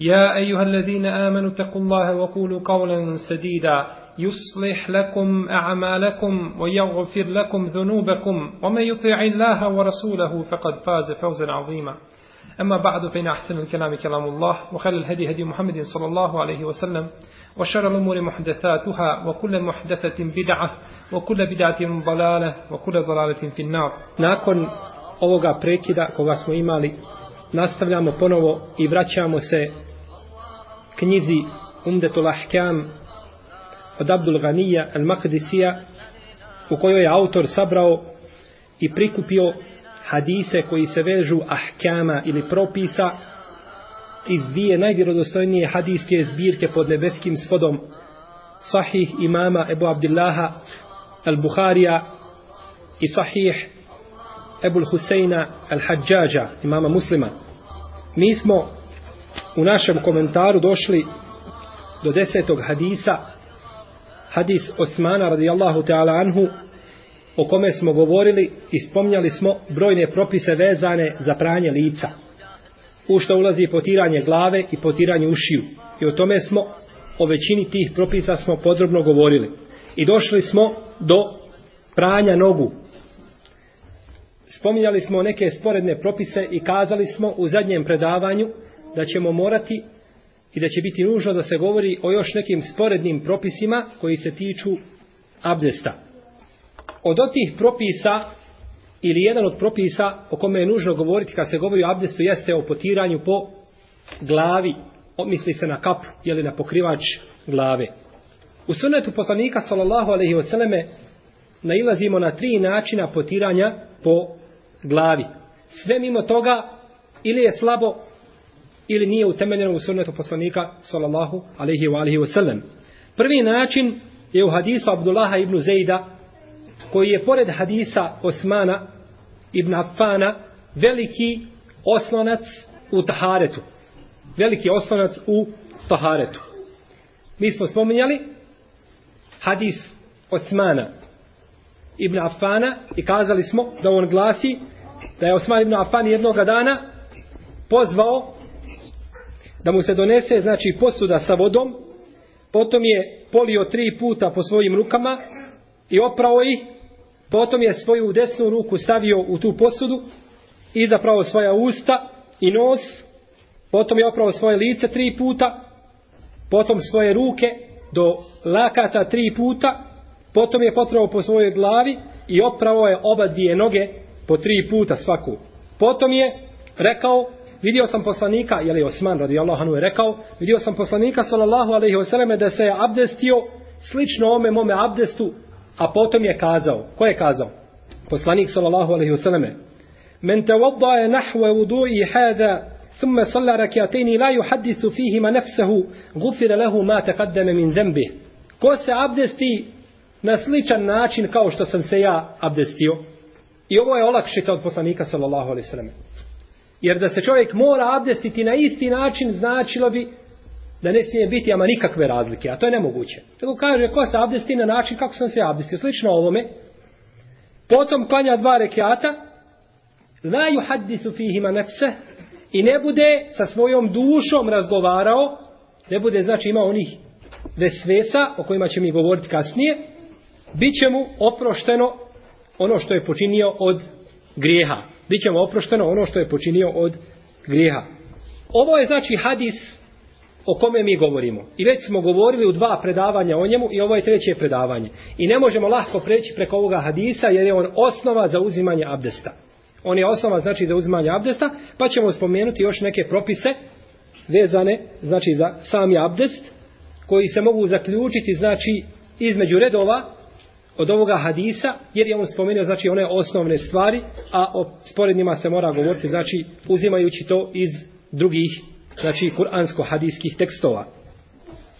يا أيها الذين آمنوا اتقوا الله وقولوا قولا سديدا. يصلح لكم أعمالكم ويغفر لكم ذنوبكم. ومن يطيع الله ورسوله فقد فاز فوزا عظيما. أما بعد فإن أحسن الكلام كلام الله وخير الهدي هدي محمد صلى الله عليه وسلم وشر الأمور محدثاتها وكل محدثة بدعة وكل بدعة ضلالة وكل ضلالة في النار. Nakon ovoga prekida koga smo nastavljamo ponovo i vraćamo se knjizi Umdetul Ahkam od Abdul Ganija al-Makdisija u kojoj je autor sabrao i prikupio hadise koji se vežu ahkama ili propisa iz dvije najvjerodostojnije hadiske zbirke pod nebeskim svodom sahih imama Ebu Abdillaha al-Bukharija i sahih Ebu Huseina al-Hadžađa imama muslima. Mi smo u našem komentaru došli do desetog hadisa hadis Osmana radijallahu ta'ala anhu o kome smo govorili i spomnjali smo brojne propise vezane za pranje lica. U što ulazi potiranje glave i potiranje ušiju. I o tome smo o većini tih propisa smo podrobno govorili. I došli smo do pranja nogu. Spominjali smo neke sporedne propise i kazali smo u zadnjem predavanju da ćemo morati i da će biti nužno da se govori o još nekim sporednim propisima koji se tiču abdesta. Od otih propisa ili jedan od propisa o kome je nužno govoriti kad se govori o abdestu jeste o potiranju po glavi, misli se na kap ili na pokrivač glave. U sunnetu poslanika sallallahu alaihi selleme nailazimo na tri načina potiranja po glavi. Sve mimo toga ili je slabo ili nije utemeljeno u sunnetu poslanika sallallahu alaihi wa alihi wasallam. Prvi način je u hadisu Abdullaha ibn Zejda koji je pored hadisa Osmana ibn Affana veliki oslonac u taharetu. Veliki oslonac u taharetu. Mi smo spominjali hadis Osmana ibn Affana i kazali smo da on glasi da je Osman ibn Affan jednog dana pozvao da mu se donese znači posuda sa vodom potom je polio tri puta po svojim rukama i oprao ih potom je svoju desnu ruku stavio u tu posudu i zapravo svoja usta i nos potom je oprao svoje lice tri puta potom svoje ruke do lakata tri puta potom je potrao po svojoj glavi i oprao je oba dvije noge po tri puta svaku. Potom je rekao vidio sam poslanika, je li Osman radijallahu anhu je rekao, vidio sam poslanika sallallahu alaihi wasallam da se je abdestio slično ome mome abdestu, a potom je kazao, ko je kazao? Poslanik sallallahu alaihi wasallam Men te voddaje nahve vudu'i hada ثم صلى ركعتين لا يحدث فيهما نفسه غفر له ما تقدم من ذنبه ko se abdesti na sličan način kao što sam se ja abdestio i ovo je olakšita od poslanika sallallahu alaihi wasallam Jer da se čovjek mora abdestiti na isti način, značilo bi da ne smije biti ama nikakve razlike, a to je nemoguće. Tako kaže, ko se abdesti na način kako sam se abdestio, slično ovome, potom klanja dva rekiata, la yuhaddisu fihima nefse, i ne bude sa svojom dušom razgovarao, ne bude, znači, ima onih vesvesa, o kojima će mi govoriti kasnije, bit će mu oprošteno ono što je počinio od grijeha bit će mu oprošteno ono što je počinio od grijeha. Ovo je znači hadis o kome mi govorimo. I već smo govorili u dva predavanja o njemu i ovo je treće predavanje. I ne možemo lahko preći preko ovoga hadisa jer je on osnova za uzimanje abdesta. On je osnova znači za uzimanje abdesta, pa ćemo spomenuti još neke propise vezane znači za sami abdest koji se mogu zaključiti znači između redova od ovoga hadisa, jer je on spomenuo znači one osnovne stvari, a o sporednjima se mora govoriti znači uzimajući to iz drugih znači kuransko-hadijskih tekstova.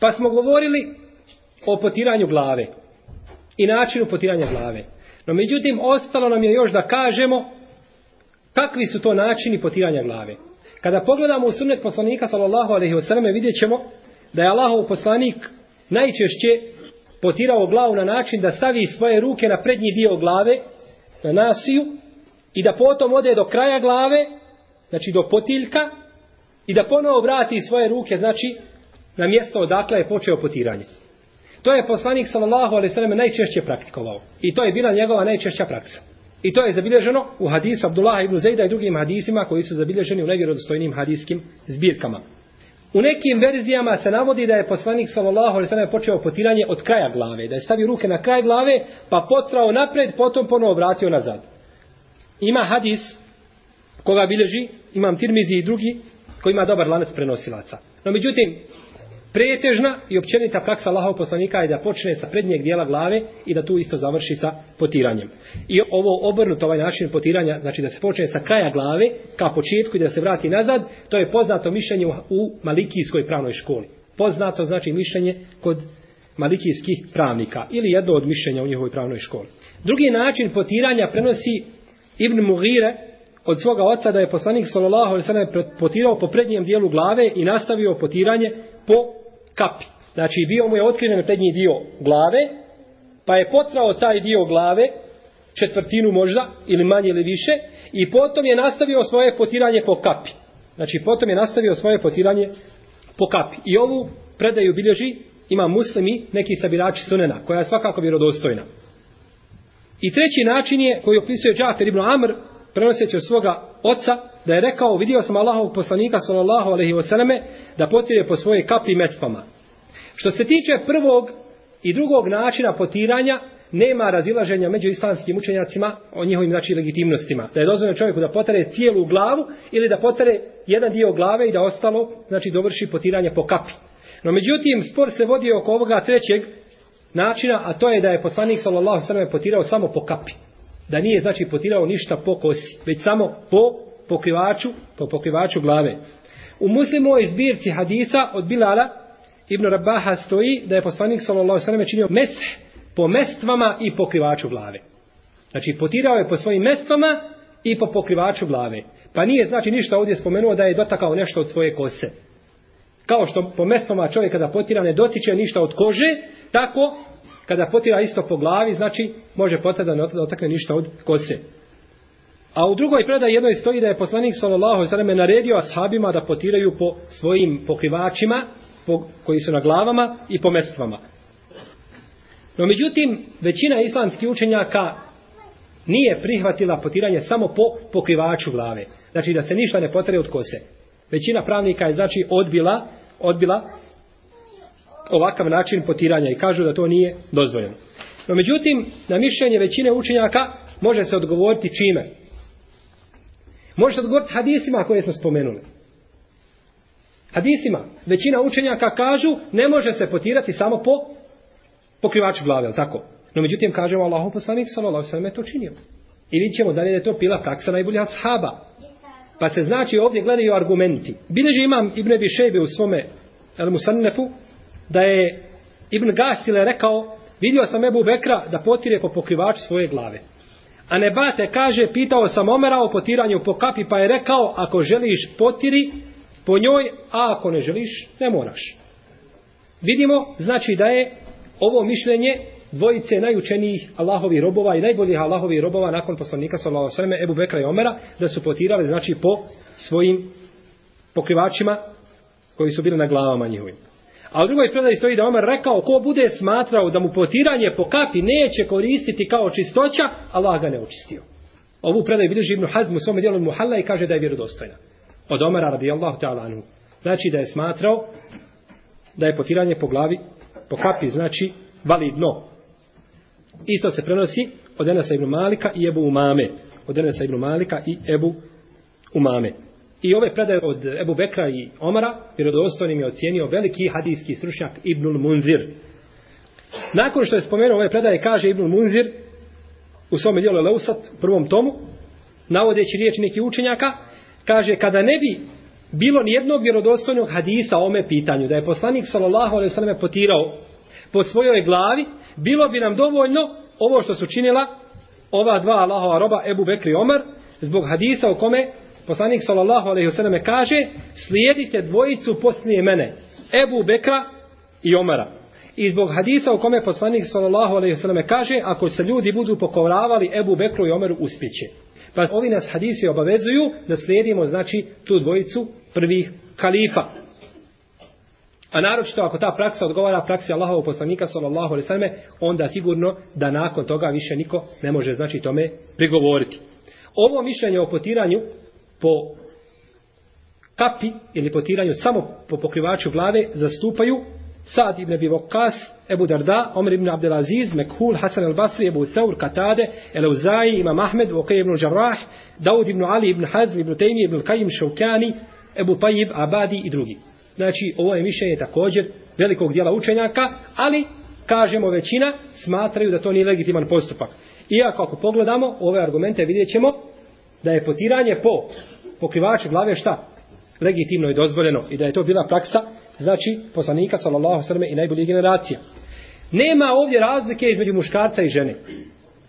Pa smo govorili o potiranju glave i načinu potiranja glave. No međutim, ostalo nam je još da kažemo kakvi su to načini potiranja glave. Kada pogledamo u sunnet poslanika sallallahu alejhi ve vidjet ćemo da je Allahov poslanik najčešće potirao glavu na način da stavi svoje ruke na prednji dio glave, na nasiju, i da potom ode do kraja glave, znači do potiljka, i da ponovo vrati svoje ruke, znači, na mjesto odakle je počeo potiranje. To je poslanik sallallahu alejhi ve sellem najčešće praktikovao. I to je bila njegova najčešća praksa. I to je zabilježeno u hadisu Abdullah ibn Zejda i drugim hadisima koji su zabilježeni u nevjerodostojnim hadiskim zbirkama. U nekim verzijama se navodi da je poslanik sallallahu alejhi ve sellem počeo potiranje od kraja glave, da je stavio ruke na kraj glave, pa potrao napred, potom ponovo vratio nazad. Ima hadis koga bilježi Imam Tirmizi i drugi koji ima dobar lanac prenosilaca. No međutim, pretežna i općenita praksa Allahov poslanika je da počne sa prednjeg dijela glave i da tu isto završi sa potiranjem. I ovo obrnuto ovaj način potiranja, znači da se počne sa kraja glave ka početku i da se vrati nazad, to je poznato mišljenje u Malikijskoj pravnoj školi. Poznato znači mišljenje kod malikijskih pravnika ili jedno od mišljenja u njihovoj pravnoj školi. Drugi način potiranja prenosi Ibn Mughire od svoga oca da je poslanik sallallahu alejhi ve sellem potirao po prednjem dijelu glave i nastavio potiranje po kapi. Znači bio mu je otkriven prednji dio glave, pa je potrao taj dio glave, četvrtinu možda, ili manje ili više, i potom je nastavio svoje potiranje po kapi. Znači potom je nastavio svoje potiranje po kapi. I ovu predaju bilježi ima muslimi, neki sabirači sunena, koja je svakako vjerodostojna. I treći način je koji opisuje Džafer ibn Amr, prenoseći od svoga oca, da je rekao, vidio sam Allahovog poslanika, sallallahu alaihi wasallame, da potire po svoje kapi mespama. Što se tiče prvog i drugog načina potiranja, nema razilaženja među islamskim učenjacima o njihovim znači legitimnostima. Da je dozvoljeno čovjeku da potare cijelu glavu ili da potare jedan dio glave i da ostalo znači dovrši potiranje po kapi. No međutim, spor se vodi oko ovoga trećeg načina, a to je da je poslanik sallallahu alejhi ve sellem potirao samo po kapi da nije znači potirao ništa po kosi, već samo po pokrivaču, po pokrivaču glave. U muslimovoj zbirci hadisa od Bilala Ibn Rabaha stoji da je poslanik sallallahu alejhi ve sellem činio mes po mestvama i pokrivaču glave. Znači potirao je po svojim mestvama i po pokrivaču glave. Pa nije znači ništa ovdje spomenuo da je dotakao nešto od svoje kose. Kao što po mestvama čovjek kada potira ne dotiče ništa od kože, tako kada potira isto po glavi, znači može potada da ne otakne ništa od kose. A u drugoj predaji jednoj stoji da je poslanik sallallahu alejhi ve sellem naredio ashabima da potiraju po svojim pokrivačima po, koji su na glavama i po mestvama. No međutim, većina islamskih učenjaka nije prihvatila potiranje samo po pokrivaču glave. Znači da se ništa ne potare od kose. Većina pravnika je znači odbila, odbila ovakav način potiranja i kažu da to nije dozvoljeno. No međutim, na mišljenje većine učenjaka može se odgovoriti čime? Može se odgovoriti hadisima koje smo spomenuli. Hadisima. Većina učenjaka kažu ne može se potirati samo po pokrivaču glave, ali tako? No međutim, kažemo Allahu poslanik sallallahu alejhi ve to činio. I vidjet ćemo da li je to bila praksa najbolja ashaba. Pa se znači ovdje gledaju argumenti. Bileži imam Ibn Abi Šejbe u svome El Musannefu da je Ibn Gasile rekao, vidio sam Ebu Bekra da potire po pokrivaču svoje glave. A Nebate kaže, pitao sam Omera o potiranju po kapi, pa je rekao, ako želiš potiri po njoj, a ako ne želiš, ne moraš. Vidimo, znači da je ovo mišljenje dvojice najučenijih Allahovi robova i najboljih Allahovi robova nakon poslanika sallallahu alejhi ve selleme Ebu Bekra i Omera da su potirali znači po svojim pokrivačima koji su bili na glavama njihovim. A u drugoj predaji stoji da Omer rekao ko bude smatrao da mu potiranje po kapi neće koristiti kao čistoća, Allah ga ne očistio. Ovu predaju bilježi Ibnu Hazm u svome dijelu Muhalla i kaže da je vjerodostojna. Od Omera radijallahu ta'ala anhu. Znači da je smatrao da je potiranje po glavi, po kapi, znači validno. Isto se prenosi od Enesa ibn Malika i Ebu Umame. Od Enesa ibn Malika i Ebu Umame. I ove predaje od Ebu Bekra i Omara, vjerodostojnim je ocijenio veliki hadijski stručnjak Ibnul Munzir. Nakon što je spomenuo ove predaje, kaže Ibnul Munzir u svom dijelu Leusat, prvom tomu, navodeći riječi nekih učenjaka, kaže, kada ne bi bilo ni jednog vjerodostojnog hadisa o ome pitanju, da je poslanik sallallahu alaihi sallam potirao po svojoj glavi, bilo bi nam dovoljno ovo što su činila ova dva Allahova roba, Ebu Bekri i Omar, zbog hadisa u kome poslanik sallallahu alejhi ve selleme kaže, slijedite dvojicu poslije mene, Ebu Bekra i Omara. I zbog hadisa u kome poslanik sallallahu alejhi ve selleme kaže ako se ljudi budu pokoravali Ebu Bekru i Omeru uspjeće. Pa ovi nas hadisi obavezuju da slijedimo znači tu dvojicu prvih kalifa. A naročito ako ta praksa odgovara praksi Allahovog poslanika sallallahu alejhi ve selleme, onda sigurno da nakon toga više niko ne može znači tome prigovoriti. Ovo mišljenje o potiranju po kapi ili potiranju samo po pokrivaču glave zastupaju Sa'd ibn Abi Waqqas, Ebu Darda, Omer ibn Abdelaziz, Mekhul, Hasan al-Basri, Ebu Thawr, Katade, Elauzaji, Imam Ahmed, Vokaj ibn Jarrah, Daud ibn Ali ibn Hazm, ibn Taymi, ibn Kajim, Šaukani, Ebu Tajib, Abadi i drugi. Znači, ovo je mišljenje također velikog dijela učenjaka, ali, kažemo većina, smatraju da to nije legitiman postupak. Iako ako pogledamo ove argumente, vidjet ćemo da je potiranje po pokrivaču glave šta? Legitimno i dozvoljeno i da je to bila praksa znači poslanika sallallahu alejhi ve i najbolje generacija. Nema ovdje razlike između muškarca i žene.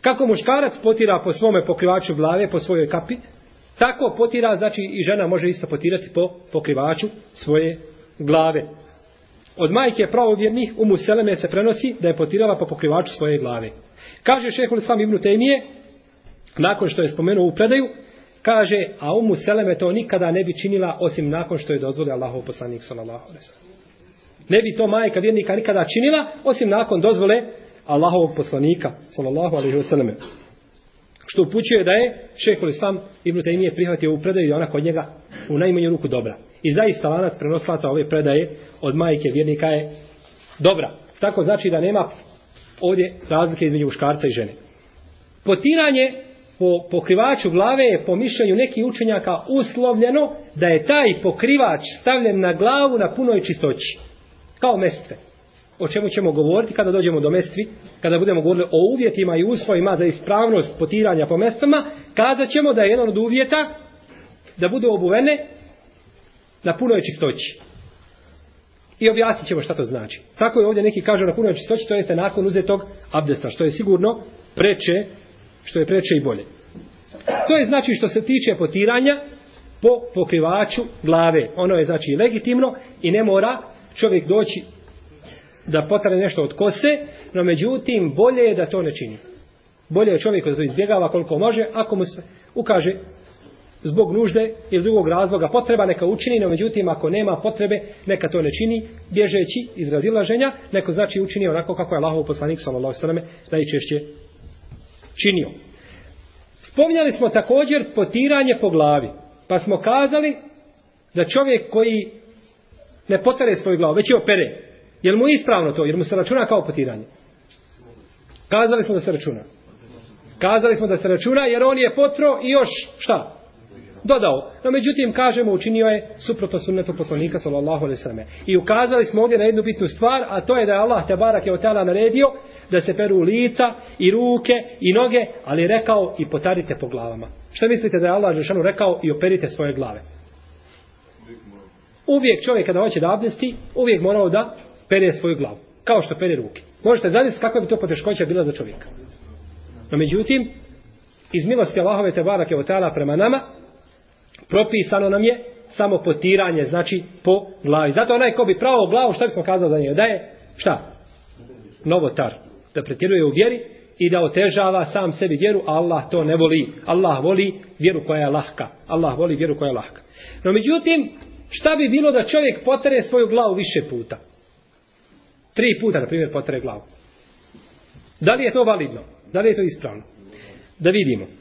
Kako muškarac potira po svome pokrivaču glave, po svojoj kapi, tako potira, znači i žena može isto potirati po pokrivaču svoje glave. Od majke pravovjernih u Museleme se prenosi da je potirala po pokrivaču svoje glave. Kaže šehol Islam ibn Tejmije, nakon što je spomenuo u predaju, kaže, a umu Seleme to nikada ne bi činila osim nakon što je dozvolio Allahov poslanik sallallahu alejhi ve Ne bi to majka vjernika nikada činila osim nakon dozvole Allahovog poslanika sallallahu alejhi ve selleme. Što upućuje da je Šejhul Islam Ibn Taymije prihvatio u predaju i ona kod njega u najmanju ruku dobra. I zaista lanac prenoslaca ove predaje od majke vjernika je dobra. Tako znači da nema ovdje razlike između muškarca i žene. Potiranje po pokrivaču glave je po mišljenju nekih učenjaka uslovljeno da je taj pokrivač stavljen na glavu na punoj čistoći. Kao mestve. O čemu ćemo govoriti kada dođemo do mestvi, kada budemo govorili o uvjetima i uslovima za ispravnost potiranja po mestvama, kada ćemo da je jedan od uvjeta da budu obuvene na punoj čistoći. I objasnit ćemo šta to znači. Tako je ovdje neki kažu na punoj čistoći, to jeste nakon uzetog abdesta, što je sigurno preče što je preče i bolje. To je znači što se tiče potiranja po pokrivaču glave. Ono je znači legitimno i ne mora čovjek doći da potare nešto od kose, no međutim bolje je da to ne čini. Bolje je čovjek da to izbjegava koliko može, ako mu se ukaže zbog nužde ili drugog razloga potreba neka učini, no međutim ako nema potrebe neka to ne čini, bježeći iz razilaženja, neko znači učini onako kako je Allahov poslanik sallallahu alejhi ve selleme najčešće činio. Spominjali smo također potiranje po glavi. Pa smo kazali da čovjek koji ne potare svoju glavu, već je opere. Je mu ispravno to? Jer mu se računa kao potiranje? Kazali smo da se računa. Kazali smo da se računa jer on je potro i još šta? Dodao. No međutim, kažemo, učinio je suprotno sunnetu poslanika sallallahu alaihi sallam. I ukazali smo ovdje na jednu bitnu stvar, a to je da je Allah te barak je otala naredio da se peru lica i ruke i noge, ali rekao i potarite po glavama. Što mislite da je Allah Žešanu rekao i operite svoje glave? Uvijek čovjek kada hoće da abdesti, uvijek morao da pere svoju glavu. Kao što pere ruke. Možete zamisliti kakva bi to poteškoća bila za čovjeka. No međutim, iz milosti Allahove te barake od prema nama, propisano nam je samo potiranje, znači po glavi. Zato onaj ko bi pravo glavu, šta bi smo kazali za njega? Da je, šta? Novotar da pretjeruje u vjeri i da otežava sam sebi vjeru, a Allah to ne voli. Allah voli vjeru koja je lahka. Allah voli vjeru koja je lahka. No međutim, šta bi bilo da čovjek potere svoju glavu više puta? Tri puta, na primjer, potere glavu. Da li je to validno? Da li je to ispravno? Da vidimo.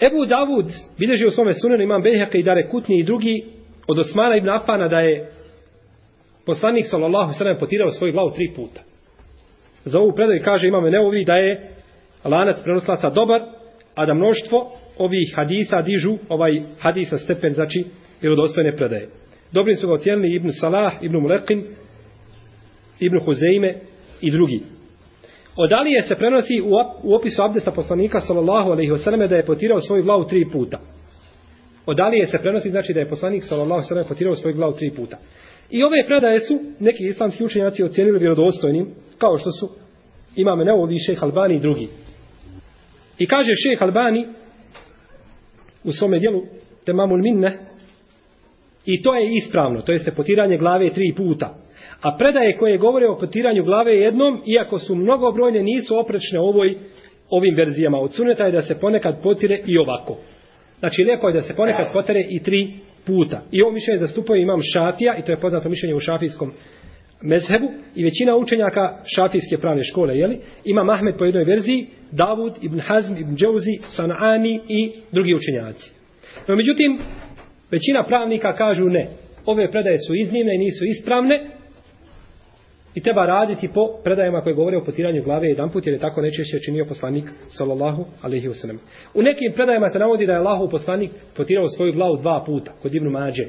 Ebu Davud bilježi u svome sunenu imam Bejheke i Dare Kutni i drugi od Osmana ibn Afana da je poslanik sallallahu sallam potirao svoju glavu tri puta. Za ovu predaju kaže imamo neovi da je lanac prenoslaca dobar, a da mnoštvo ovih hadisa dižu ovaj hadisa stepen, znači vjerodostojne predaje. Dobri su ga otjenili Ibn Salah, Ibn Mulekin, Ibn Huzeime i drugi. Od Alije se prenosi u opisu abdesta poslanika sallallahu alaihi wasallam da je potirao svoju glavu tri puta. Od Alije se prenosi znači da je poslanik sallallahu alaihi wasallam potirao svoju glavu tri puta. I ove predaje su neki islamski učenjaci ocijenili vjerodostojnim, kao što su imame Neovi, šejh Albani i drugi. I kaže šejh Albani u svome dijelu Temamul Minne i to je ispravno, to jeste potiranje glave tri puta. A predaje koje govore o potiranju glave jednom, iako su mnogobrojne, nisu oprečne ovoj, ovim verzijama. Od suneta je da se ponekad potire i ovako. Znači, lijepo je da se ponekad potire i tri puta. I ovo mišljenje zastupuje imam šafija, i to je poznato mišljenje u šafijskom mezhebu, i većina učenjaka šafijske pravne škole, jeli? ima Mahmed po jednoj verziji, Davud, Ibn Hazm, Ibn Džauzi, Sanani i drugi učenjaci. No, međutim, većina pravnika kažu ne. Ove predaje su iznimne i nisu ispravne, I treba raditi po predajama koje govore o potiranju glave jedan put, jer je tako najčešće činio poslanik, sallallahu alaihi wasallam. U nekim predajama se navodi da je Allahov poslanik potirao svoju glavu dva puta, kod Ibnu Mađe.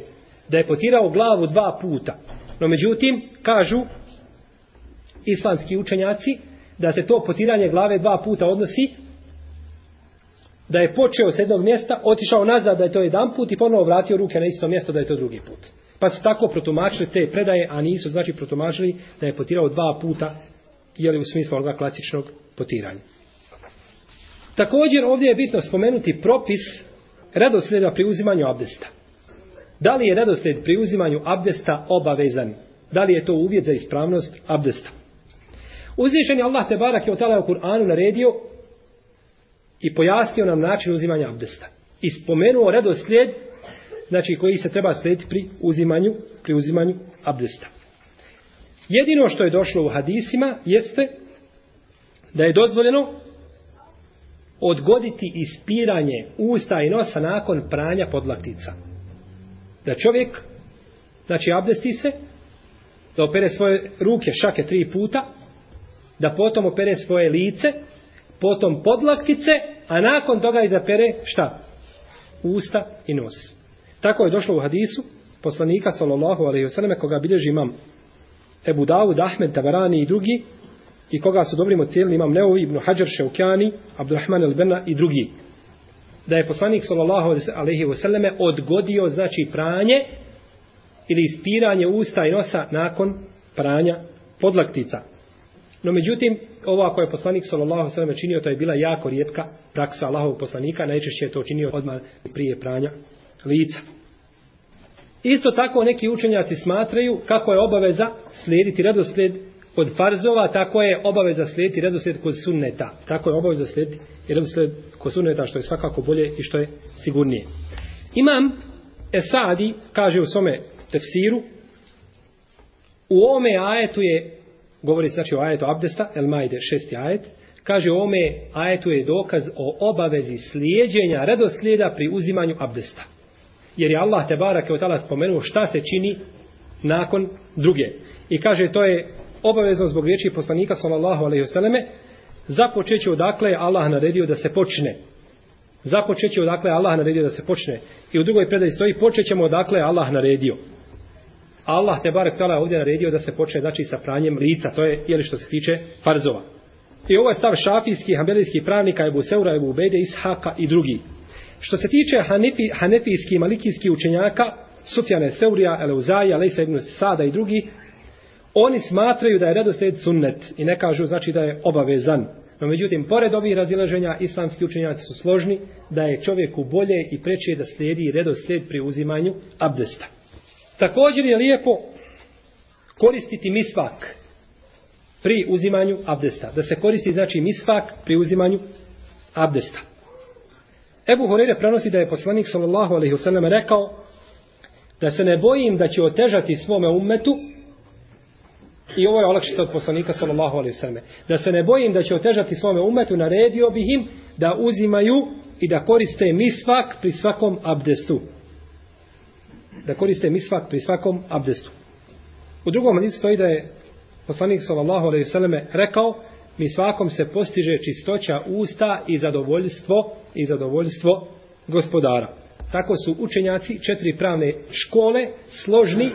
Da je potirao glavu dva puta. No međutim, kažu islamski učenjaci, da se to potiranje glave dva puta odnosi da je počeo s jednog mjesta, otišao nazad da je to jedan put i ponovo vratio ruke na isto mjesto da je to drugi put. Pa su tako protumačili te predaje, a nisu znači protumačili da je potirao dva puta, jeli u smislu onoga klasičnog potiranja. Također ovdje je bitno spomenuti propis redoslijeda pri uzimanju abdesta. Da li je redoslijed pri uzimanju abdesta obavezan? Da li je to uvjet za ispravnost abdesta? Uzvišen je Allah te barak je otala u Kur'anu naredio i pojasnio nam način uzimanja abdesta. I spomenuo redoslijed znači koji se treba slediti pri uzimanju, pri uzimanju abdesta. Jedino što je došlo u hadisima jeste da je dozvoljeno odgoditi ispiranje usta i nosa nakon pranja podlaktica. Da čovjek, znači abdesti se, da opere svoje ruke šake tri puta, da potom opere svoje lice, potom podlaktice, a nakon toga izapere šta? Usta i nos. Tako je došlo u hadisu poslanika sallallahu alejhi ve selleme koga bilježi imam Ebu Davud, Ahmed, Tabarani i drugi i koga su dobrim ocijenili imam Neovi, Ibn Hajar, Šeukjani, Abdurrahman el-Benna i drugi. Da je poslanik sallallahu alejhi ve selleme odgodio znači pranje ili ispiranje usta i nosa nakon pranja podlaktica. No međutim, ovo ako je poslanik sallallahu alejhi ve selleme činio, to je bila jako rijetka praksa Allahovog poslanika, najčešće je to činio odmah prije pranja lica. Isto tako neki učenjaci smatraju kako je obaveza slijediti redoslijed kod farzova, tako je obaveza slijediti redoslijed kod sunneta. Tako je obaveza slijediti redoslijed kod sunneta, što je svakako bolje i što je sigurnije. Imam Esadi, kaže u svome tefsiru, u ome ajetu je, govori se znači o ajetu Abdesta, El Maide šesti ajet, kaže u ome ajetu je dokaz o obavezi slijedjenja redoslijeda pri uzimanju Abdesta jer je Allah te barake od spomenuo šta se čini nakon druge. I kaže to je obavezno zbog riječi poslanika sallallahu alejhi ve selleme započeće odakle je Allah naredio da se počne. Započeće odakle je Allah naredio da se počne. I u drugoj predaji stoji počećemo odakle je Allah naredio. Allah te barek tala ovdje naredio da se počne znači sa pranjem lica. To je jeli što se tiče farzova. I ovo je stav šafijskih, hambelijskih pravnika, Ebu Seura, Ebu Ubejde, Ishaka i drugi. Što se tiče hanefi, hanefijski i malikijski učenjaka, Sufjane Seurija, Eleuzaja, Lejsa ibn Sada i drugi, oni smatraju da je redosled sunnet i ne kažu znači da je obavezan. No međutim, pored ovih razilaženja, islamski učenjaci su složni da je čovjeku bolje i preče da slijedi redosled pri uzimanju abdesta. Također je lijepo koristiti misvak pri uzimanju abdesta. Da se koristi znači misvak pri uzimanju abdesta. Ebu Horeire prenosi da je poslanik sallallahu alaihi wasallam rekao da se ne bojim da će otežati svome ummetu i ovo je olakšita od poslanika sallallahu alaihi wasallam da se ne bojim da će otežati svome ummetu naredio bih im da uzimaju i da koriste misvak pri svakom abdestu. Da koriste misvak pri svakom abdestu. U drugom hadisu stoji da je poslanik sallallahu alejhi ve selleme rekao mi svakom se postiže čistoća usta i zadovoljstvo i zadovoljstvo gospodara. Tako su učenjaci četiri pravne škole složni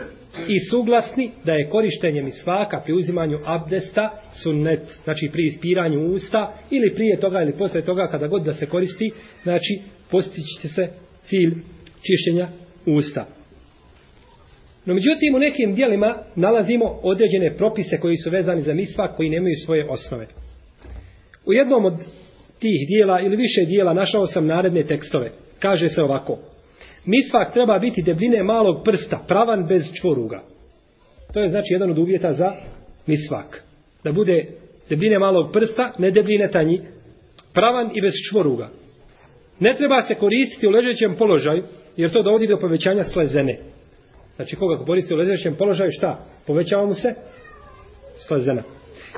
i suglasni da je korištenje misvaka pri uzimanju abdesta sunnet, znači pri ispiranju usta ili prije toga ili posle toga kada god da se koristi, znači postići će se cilj čišćenja usta. No međutim u nekim dijelima nalazimo određene propise koji su vezani za misvak koji nemaju svoje osnove. U jednom od tih dijela ili više dijela našao sam naredne tekstove. Kaže se ovako. Misvak treba biti debljine malog prsta, pravan bez čvoruga. To je znači jedan od uvjeta za misvak. Da bude debljine malog prsta, ne debljine tanji, pravan i bez čvoruga. Ne treba se koristiti u ležećem položaju, jer to dovodi do povećanja slezene. Znači koga koristi u ležećem položaju, šta? Povećava mu se slezena.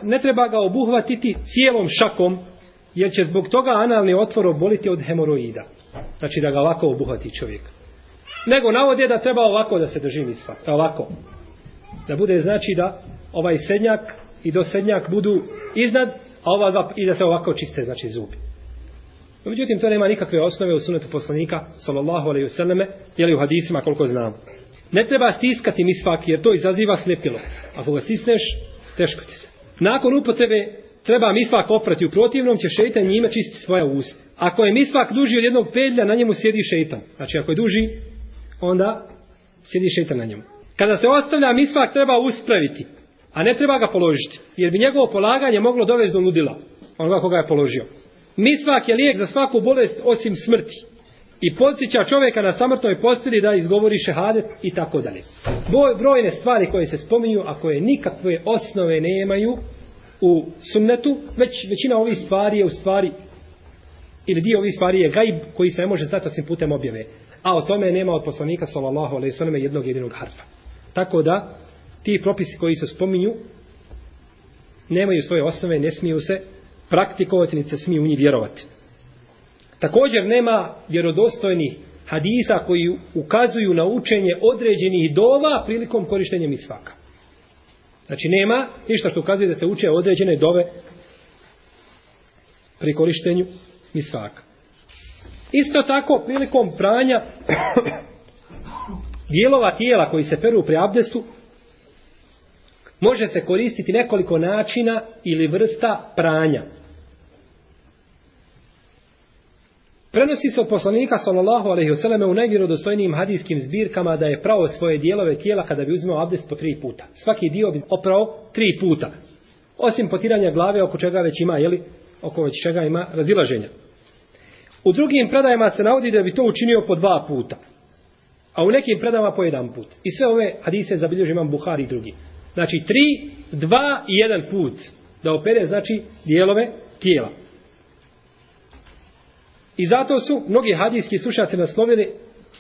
Ne treba ga obuhvatiti cijelom šakom, jer će zbog toga analni otvor oboliti od hemoroida. Znači da ga ovako obuhvati čovjek. Nego navode da treba ovako da se drži Da Ovako. Da bude znači da ovaj srednjak i do srednjak budu iznad, a ova dva i da se ovako čiste, znači zubi. No, međutim, to nema nikakve osnove u sunetu poslanika, sallallahu alaihi vseleme, jeli u hadisima koliko znamo. Ne treba stiskati misvak, jer to izaziva slepilo. Ako ga stisneš, teško ti se. Nakon upotrebe treba misvak oprati, u protivnom će šeitan njime čistiti svoja usta. Ako je misvak duži od jednog pedlja, na njemu sjedi šeitan. Znači, ako je duži, onda sjedi šeitan na njemu. Kada se ostavlja misvak, treba uspraviti, a ne treba ga položiti, jer bi njegovo polaganje moglo dovesti do ludila, onoga koga je položio. Misvak je lijek za svaku bolest osim smrti. I podsjeća čovjeka na samrtnoj posteli da izgovori šehadet i tako dalje. Brojne stvari koje se spominju, a koje nikakve osnove nemaju u sunnetu, već većina ovih stvari je u stvari ili dio ovih stvari je gajb koji se ne može znati osim putem objave. A o tome nema od poslanika sallallahu alejhi ve selleme jednog jedinog harfa. Tako da ti propisi koji se spominju nemaju svoje osnove, ne smiju se praktikovati, niti se smiju u njih vjerovati. Također nema vjerodostojnih hadisa koji ukazuju na učenje određenih dova prilikom korištenja misvaka. Znači nema ništa što ukazuje da se uče određene dove pri korištenju misvaka. Isto tako prilikom pranja dijelova tijela koji se peru pri abdestu može se koristiti nekoliko načina ili vrsta pranja. Prenosi se od poslanika sallallahu alejhi ve selleme u najvjerodostojnijim hadijskim zbirkama da je pravo svoje dijelove tijela kada bi uzmeo abdest po tri puta. Svaki dio bi oprao tri puta. Osim potiranja glave oko čega već ima, jeli, oko već čega ima razilaženja. U drugim predajama se navodi da bi to učinio po dva puta. A u nekim predajama po jedan put. I sve ove hadise zabilježi imam Buhari i drugi. Znači tri, dva i jedan put. Da opere znači dijelove tijela. I zato su mnogi hadijski slušaci naslovili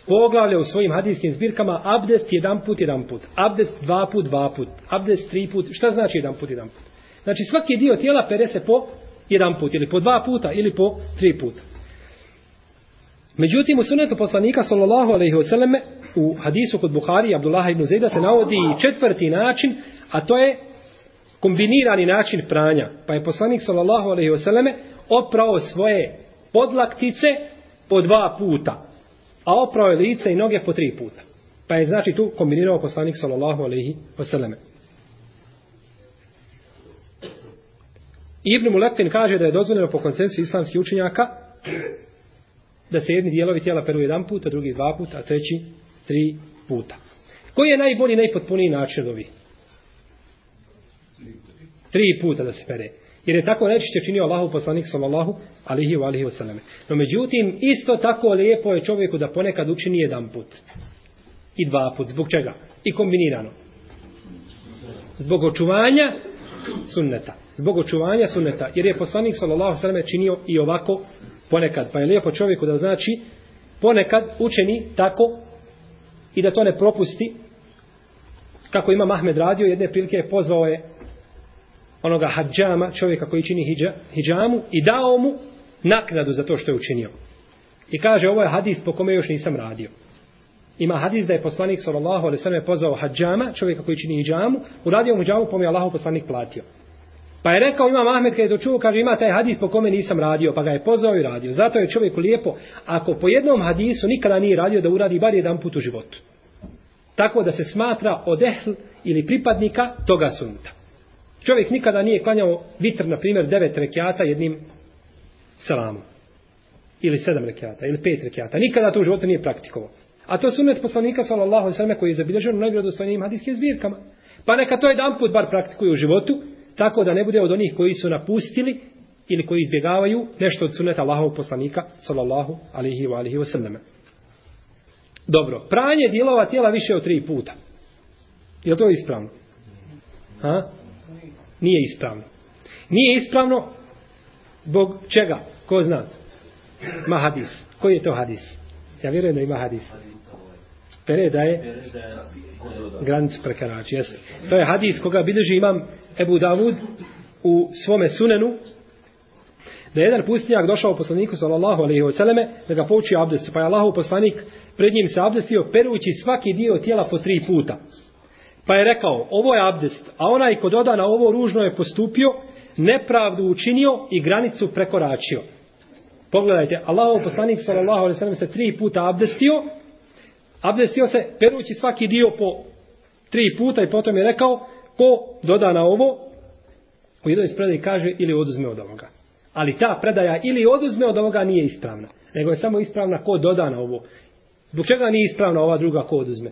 poglavlje u svojim hadijskim zbirkama abdest jedan put, jedan put. Abdest dva put, dva put. Abdest tri put. Šta znači jedan put, jedan put? Znači svaki dio tijela pere se po jedan put. Ili po dva puta, ili po tri puta. Međutim, u sunetu poslanika sallallahu alaihi wasallam u hadisu kod Buhari Abdullah ibn Zejda se navodi četvrti način, a to je kombinirani način pranja. Pa je poslanik sallallahu alaihi wasallam oprao svoje podlaktice po dva puta, a oprao je lice i noge po tri puta. Pa je znači tu kombinirao poslanik sallallahu alaihi wasallam. Ibn Mulekin kaže da je dozvoljeno po konsensu islamskih učenjaka da se jedni dijelovi tijela peru jedan put, a drugi dva puta, a treći tri puta. Koji je najbolji, najpotpuniji način od ovih? Tri puta da se pere. Jer je tako najčešće činio Allahu poslanik sallallahu alihi wa alihi wasallam. No međutim, isto tako lijepo je čovjeku da ponekad učini jedan put. I dva put. Zbog čega? I kombinirano. Zbog očuvanja sunneta. Zbog očuvanja sunneta. Jer je poslanik sallallahu alihi činio i ovako ponekad. Pa je lijepo čovjeku da znači ponekad učeni tako i da to ne propusti kako ima Mahmed radio jedne prilike je pozvao je onoga hađama, čovjeka koji čini hijđa, i dao mu naknadu za to što je učinio. I kaže ovo je hadis po kome još nisam radio. Ima hadis da je poslanik sallallahu alejhi ve sellem pozvao hadžama, čovjeka koji čini hidžamu, uradio mu džamu, pa mu je poslanik platio. Pa je rekao Imam Ahmed kada je to čuo, kaže ima taj hadis po kome nisam radio, pa ga je pozvao i radio. Zato je čovjeku lijepo, ako po jednom hadisu nikada nije radio, da uradi bar jedan put u životu. Tako da se smatra odehl ili pripadnika toga sunta. Čovjek nikada nije klanjao vitr, na primjer, devet rekiata jednim salamom. Ili sedam rekiata, ili pet rekiata. Nikada to u životu nije praktikovao. A to je sunnet poslanika, sallallahu alaihi sallam, koji je zabilježen u najvjerodostojnijim hadijskim zbirkama. Pa neka to jedan put bar praktikuju u životu, tako da ne bude od onih koji su napustili ili koji izbjegavaju nešto od sunneta Allahovog poslanika, sallallahu alaihi wa alaihi wa. Dobro, pranje dijelova tijela više od tri puta. Je to ispravno? Ha? Nije ispravno. Nije ispravno zbog čega? Ko zna? Ma hadis. Koji je to hadis? Ja vjerujem da ima hadis. Pere da je granicu prekrači. Jes. To je hadis koga bilježi imam Ebu Davud u svome sunenu da je jedan pustinjak došao poslaniku sallallahu alaihi wa sallame da ga pouči abdestu. Pa je Allahov poslanik pred njim se abdestio perući svaki dio tijela po tri puta. Pa je rekao, ovo je abdest, a onaj ko doda na ovo ružno je postupio, nepravdu učinio i granicu prekoračio. Pogledajte, Allahov poslanik sallallahu alejhi ve sellem se tri puta abdestio. Abdestio se perući svaki dio po tri puta i potom je rekao ko doda na ovo u jednoj predaji kaže ili oduzme od ovoga. Ali ta predaja ili oduzme od ovoga nije ispravna. Nego je samo ispravna ko doda na ovo. Zbog čega nije ispravna ova druga ko oduzme?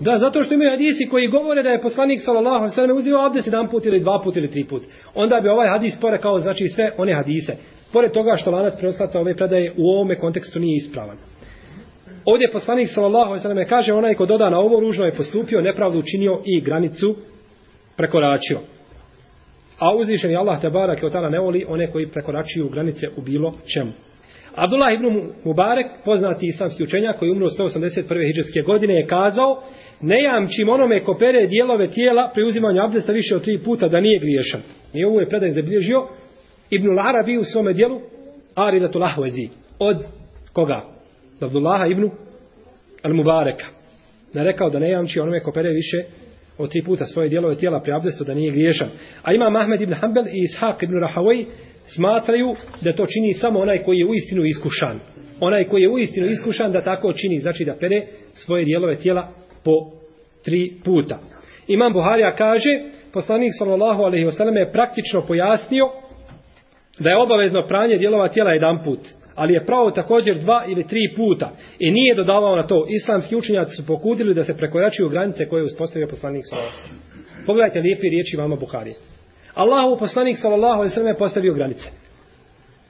Da, zato što imaju hadisi koji govore da je poslanik sallallahu alejhi ve sellem uzeo abdest jedan put ili dva put ili tri put. Onda bi ovaj hadis porekao znači sve one hadise. Pored toga što lanac prenoslaca ove predaje u ovome kontekstu nije ispravan. Ovdje poslanik sallallahu alejhi ve sellem kaže onaj ko doda na ovo ružno je postupio, nepravdu učinio i granicu prekoračio. A uzvišeni Allah te barake je ne voli one koji prekoračuju granice u bilo čemu. Abdullah ibn Mubarek, poznati islamski učenjak koji umro 181. hijđarske godine, je kazao ne jamčim onome ko pere dijelove tijela pri uzimanju abdesta više od tri puta da nije griješan. I ovo je predaj zabilježio Ibn Arabi u svome dijelu Aridatul Lahvezi. Od koga? Od Abdullaha ibn Al-Mubareka. Ne rekao da ne jamči onome ko pere više od tri puta svoje dijelove tijela pri abdestu da nije griješan. A ima Mahmed ibn Hanbel i Ishaq ibn Rahavoj smatraju da to čini samo onaj koji je uistinu iskušan. Onaj koji je uistinu iskušan da tako čini, znači da pere svoje dijelove tijela po tri puta. Imam Buharija kaže, poslanik sallallahu alaihi wasallam je praktično pojasnio da je obavezno pranje dijelova tijela jedan put, ali je pravo također dva ili tri puta i nije dodavao na to. Islamski učenjaci su pokudili da se prekoračuju granice koje je uspostavio poslanik sallallahu alaihi wasallam. Pogledajte lijepi riječi vama Buharije. Allahu poslanik sallallahu alejhi ve sellem postavio granice.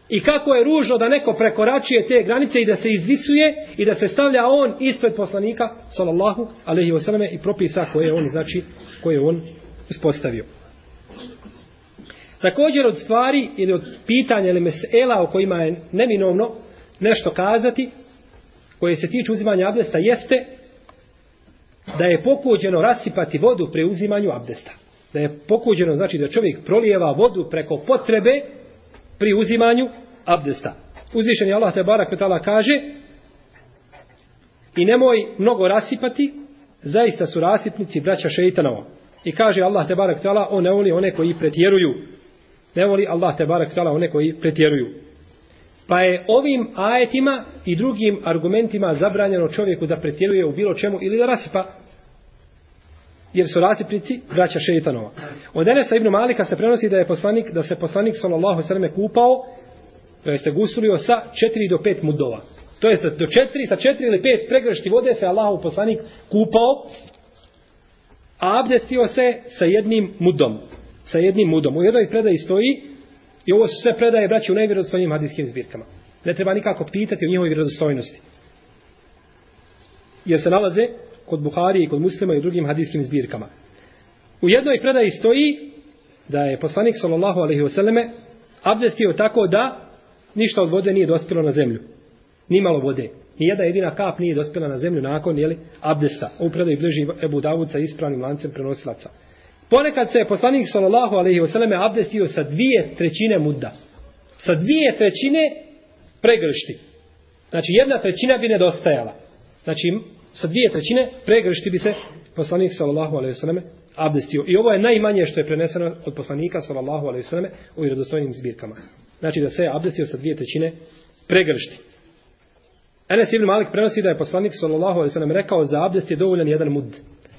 I kako je ružno da neko prekoračuje te granice i da se izvisuje i da se stavlja on ispred poslanika sallallahu alejhi ve selleme i propisa koje je on znači koje je on uspostavio. Također od stvari ili od pitanja ili mesela o kojima je neminovno nešto kazati koje se tiče uzimanja abdesta jeste da je pokuđeno rasipati vodu pri uzimanju abdesta da je pokuđeno, znači da čovjek prolijeva vodu preko potrebe pri uzimanju abdesta. Uzvišen je Allah te barak tala kaže i nemoj mnogo rasipati, zaista su rasipnici braća šeitanova. I kaže Allah te barak tala, on ne voli one koji pretjeruju. Ne voli Allah te barak tala one koji pretjeruju. Pa je ovim ajetima i drugim argumentima zabranjeno čovjeku da pretjeruje u bilo čemu ili da rasipa jer su rasipnici braća šeitanova. Od Enesa ibn Malika se prenosi da je poslanik, da se poslanik sallallahu sallam kupao, to jeste gusulio sa 4 do 5 mudova. To jeste do 4, sa 4 ili 5 pregršti vode se Allahov poslanik kupao, a abdestio se sa jednim mudom. Sa jednim mudom. U jednoj predaji stoji, i ovo su sve predaje braći u najvjerodostojnim hadijskim zbirkama. Ne treba nikako pitati o njihovoj vjerodostojnosti. Jer se nalaze kod Buharije i kod muslima i u drugim hadijskim zbirkama. U jednoj predaji stoji da je poslanik sallallahu alaihi vseleme abdestio tako da ništa od vode nije dospjelo na zemlju. Nimalo vode. Nijedna jedina kap nije dospjela na zemlju nakon jeli, abdesta. U predaji bliži Ebu Davud sa ispravnim lancem prenosilaca. Ponekad se je poslanik sallallahu alaihi vseleme abdestio sa dvije trećine mudda. Sa dvije trećine pregršti. Znači jedna trećina bi nedostajala. Znači sa dvije trećine pregršti bi se poslanik sallallahu alejhi ve selleme abdestio. I ovo je najmanje što je preneseno od poslanika sallallahu alejhi ve selleme u vjerodostojnim zbirkama. Znači da se je abdestio sa dvije trećine pregršti. Enes ibn Malik prenosi da je poslanik sallallahu alejhi ve sellem rekao za abdest je dovoljan jedan mud.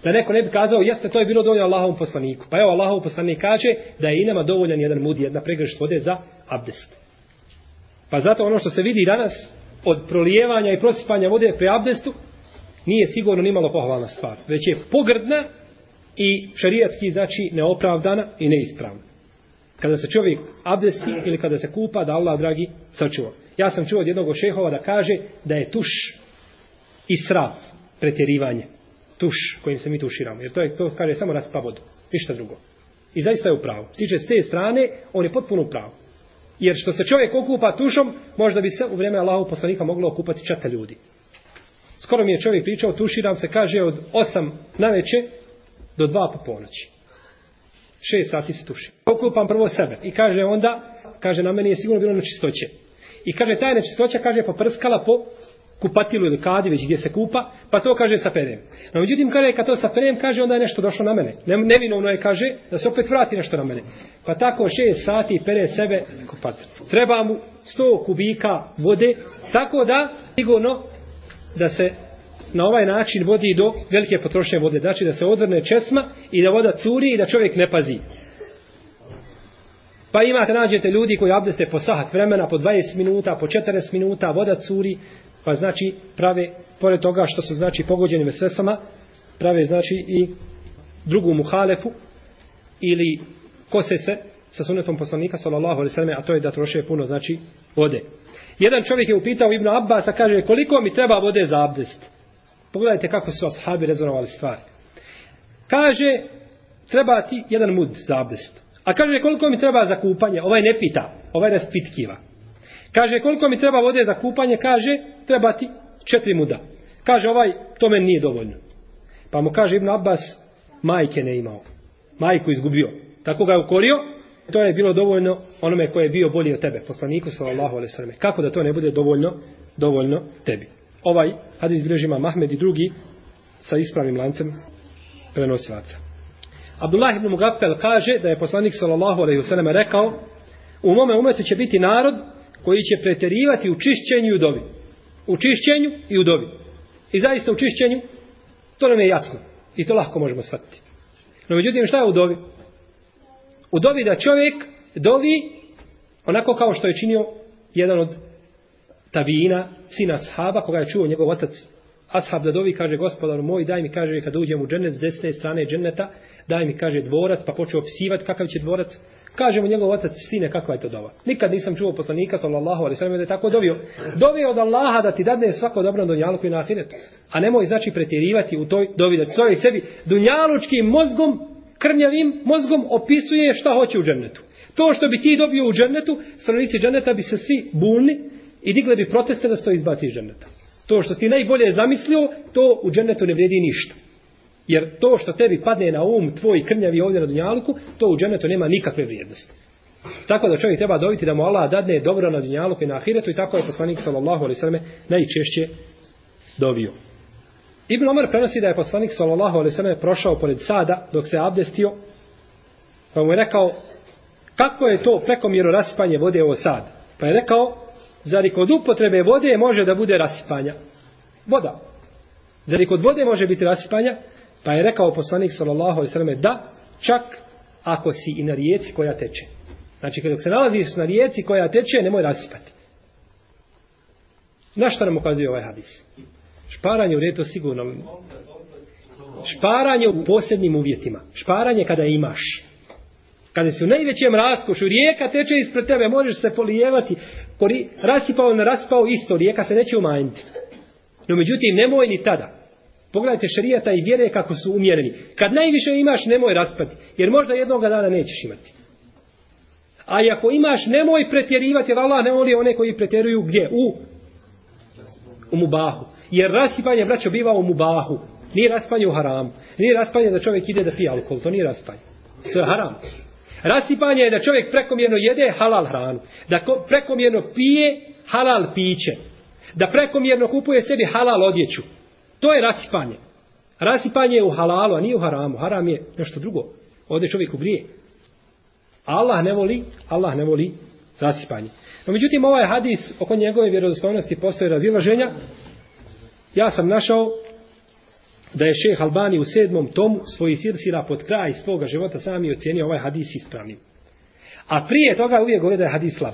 Da neko ne bi kazao, jeste, to je bilo dovoljno Allahovom poslaniku. Pa evo, Allahov poslanik kaže da je i nama dovoljan jedan mud, jedna pregršt vode za abdest. Pa zato ono što se vidi danas od prolijevanja i prosipanja vode pri abdestu, nije sigurno nimalo pohvalna stvar. Već je pogrdna i šarijatski znači neopravdana i neispravna. Kada se čovjek abdesti ili kada se kupa, da Allah, dragi, sačuva. Ja sam čuo od jednog šehova da kaže da je tuš i sraf, pretjerivanje. Tuš kojim se mi tuširamo. Jer to je, to kaže, samo raspa vodu. Ništa drugo. I zaista je u pravu. Tiče s te strane, on je potpuno u pravu. Jer što se čovjek okupa tušom, možda bi se u vrijeme Allahu poslanika moglo okupati čata ljudi. Skoro mi je čovjek pričao, tuširam se, kaže, od 8 na veče do 2 po ponoći. 6 sati se tuši. Okupam prvo sebe. I kaže onda, kaže, na meni je sigurno bilo nečistoće. I kaže, taj nečistoća, kaže, poprskala po kupatilu ili kadi, već gdje se kupa, pa to kaže sa perem. No, međutim, kaže, kad to sa perem, kaže, onda je nešto došlo na mene. Ne, nevinovno je, kaže, da se opet vrati nešto na mene. Pa tako šest sati pere sebe kupati. Treba mu 100 kubika vode, tako da, sigurno, da se na ovaj način vodi do velike potrošnje vode. Znači da se odvrne česma i da voda curi i da čovjek ne pazi. Pa imate, nađete ljudi koji abdeste po sahat vremena, po 20 minuta, po 40 minuta, voda curi, pa znači prave, pored toga što su znači pogođeni vesvesama, prave znači i drugu muhalefu ili kose se sa sunetom poslanika sallallahu alejhi ve selleme a to je da troše puno znači vode. Jedan čovjek je upitao Ibn Abbas, a kaže koliko mi treba vode za abdest? Pogledajte kako su ashabi rezonovali stvari. Kaže, treba ti jedan mud za abdest. A kaže, koliko mi treba za kupanje? Ovaj ne pita, ovaj raspitkiva. Kaže, koliko mi treba vode za kupanje? Kaže, treba ti četiri muda. Kaže, ovaj, to meni nije dovoljno. Pa mu kaže Ibn Abbas, majke ne imao. Majku izgubio. Tako ga je ukorio, to je bilo dovoljno onome koje je bio bolji od tebe, poslaniku sallallahu alejhi ve selleme. Kako da to ne bude dovoljno dovoljno tebi? Ovaj hadis bilježi ima Mahmed i drugi sa ispravnim lancem prenosilaca. Abdullah ibn Mugaffel kaže da je poslanik sallallahu alejhi ve selleme rekao u mome umetu će biti narod koji će preterivati u čišćenju i u dobi. U čišćenju i u dobi. I zaista u čišćenju to nam je jasno. I to lahko možemo shvatiti. No međutim šta je u dobi? U dovi da čovjek dovi onako kao što je činio jedan od tabijina, sina ashaba, koga je čuo njegov otac ashab da dovi, kaže gospodaru moj, daj mi, kaže, kad uđem u džennet s desne strane dženneta, daj mi, kaže, dvorac, pa počeo opisivati kakav će dvorac. Kaže mu njegov otac, sine, kakva je to dova? Nikad nisam čuo poslanika, sallallahu alaihi sallam, da je tako dovio. Dovio od Allaha da ti dadne svako dobro na dunjaluku i na ahiretu. A nemoj, znači, pretjerivati u toj dovi, da svoj sebi dunjalučkim mozgom, krnjavim mozgom opisuje šta hoće u džennetu. To što bi ti dobio u džennetu, stranici dženneta bi se svi bulni, i digle bi proteste da se to izbaci iz dženeta. To što si najbolje zamislio, to u dženetu ne vredi ništa. Jer to što tebi padne na um tvoj krnjavi ovdje na dunjaluku, to u dženetu nema nikakve vrijednosti. Tako da čovjek treba dobiti da mu Allah dadne dobro na dunjaluku i na ahiretu i tako je poslanik sallallahu alaihi sallam najčešće dobio. Ibn Omar prenosi da je poslanik sallallahu alejhi ve sellem prošao pored sada dok se abdestio pa mu je rekao kako je to prekomjerno raspanje vode ovo sad? Pa je rekao Zar i kod upotrebe vode može da bude raspanja?" Voda. Zar i kod vode može biti raspanja? Pa je rekao poslanik sallallahu alejhi ve sellem: da čak ako si i na rijeci koja teče. Znači kad se nalaziš na rijeci koja teče, nemoj rasipati. Na šta nam ukazuje ovaj hadis? Šparanje u redu sigurno. Šparanje u posebnim uvjetima. Šparanje kada imaš. Kada si u najvećem raskošu, rijeka teče ispred tebe, možeš se polijevati, kori, rasipao na raspao isto, rijeka se neće umanjiti. No međutim, nemoj ni tada. Pogledajte šarijata i vjere kako su umjereni. Kad najviše imaš, nemoj raspati, jer možda jednoga dana nećeš imati. A i ako imaš, nemoj pretjerivati, jer Allah ne voli one koji pretjeruju gdje? U, u mubahu. Jer rasipanje, braćo, biva u mubahu. Nije raspanje u haramu. Nije raspanje da čovjek ide da pije alkohol. To nije raspanje. To je haram. Rasipanje je da čovjek prekomjerno jede halal hranu. Da prekomjerno pije halal piće. Da prekomjerno kupuje sebi halal odjeću. To je rasipanje. Rasipanje je u halalu, a nije u haramu. Haram je nešto drugo. Ovdje čovjek grije. Allah ne voli, Allah ne voli rasipanje. No, međutim, ovaj hadis oko njegove vjerodostojnosti postoje razilaženja. Ja sam našao da je šeh Albani u sedmom tomu svoji sirsila pod kraj svoga života sami ocjenio ovaj hadis ispravnim. A prije toga uvijek govori da je hadis slab.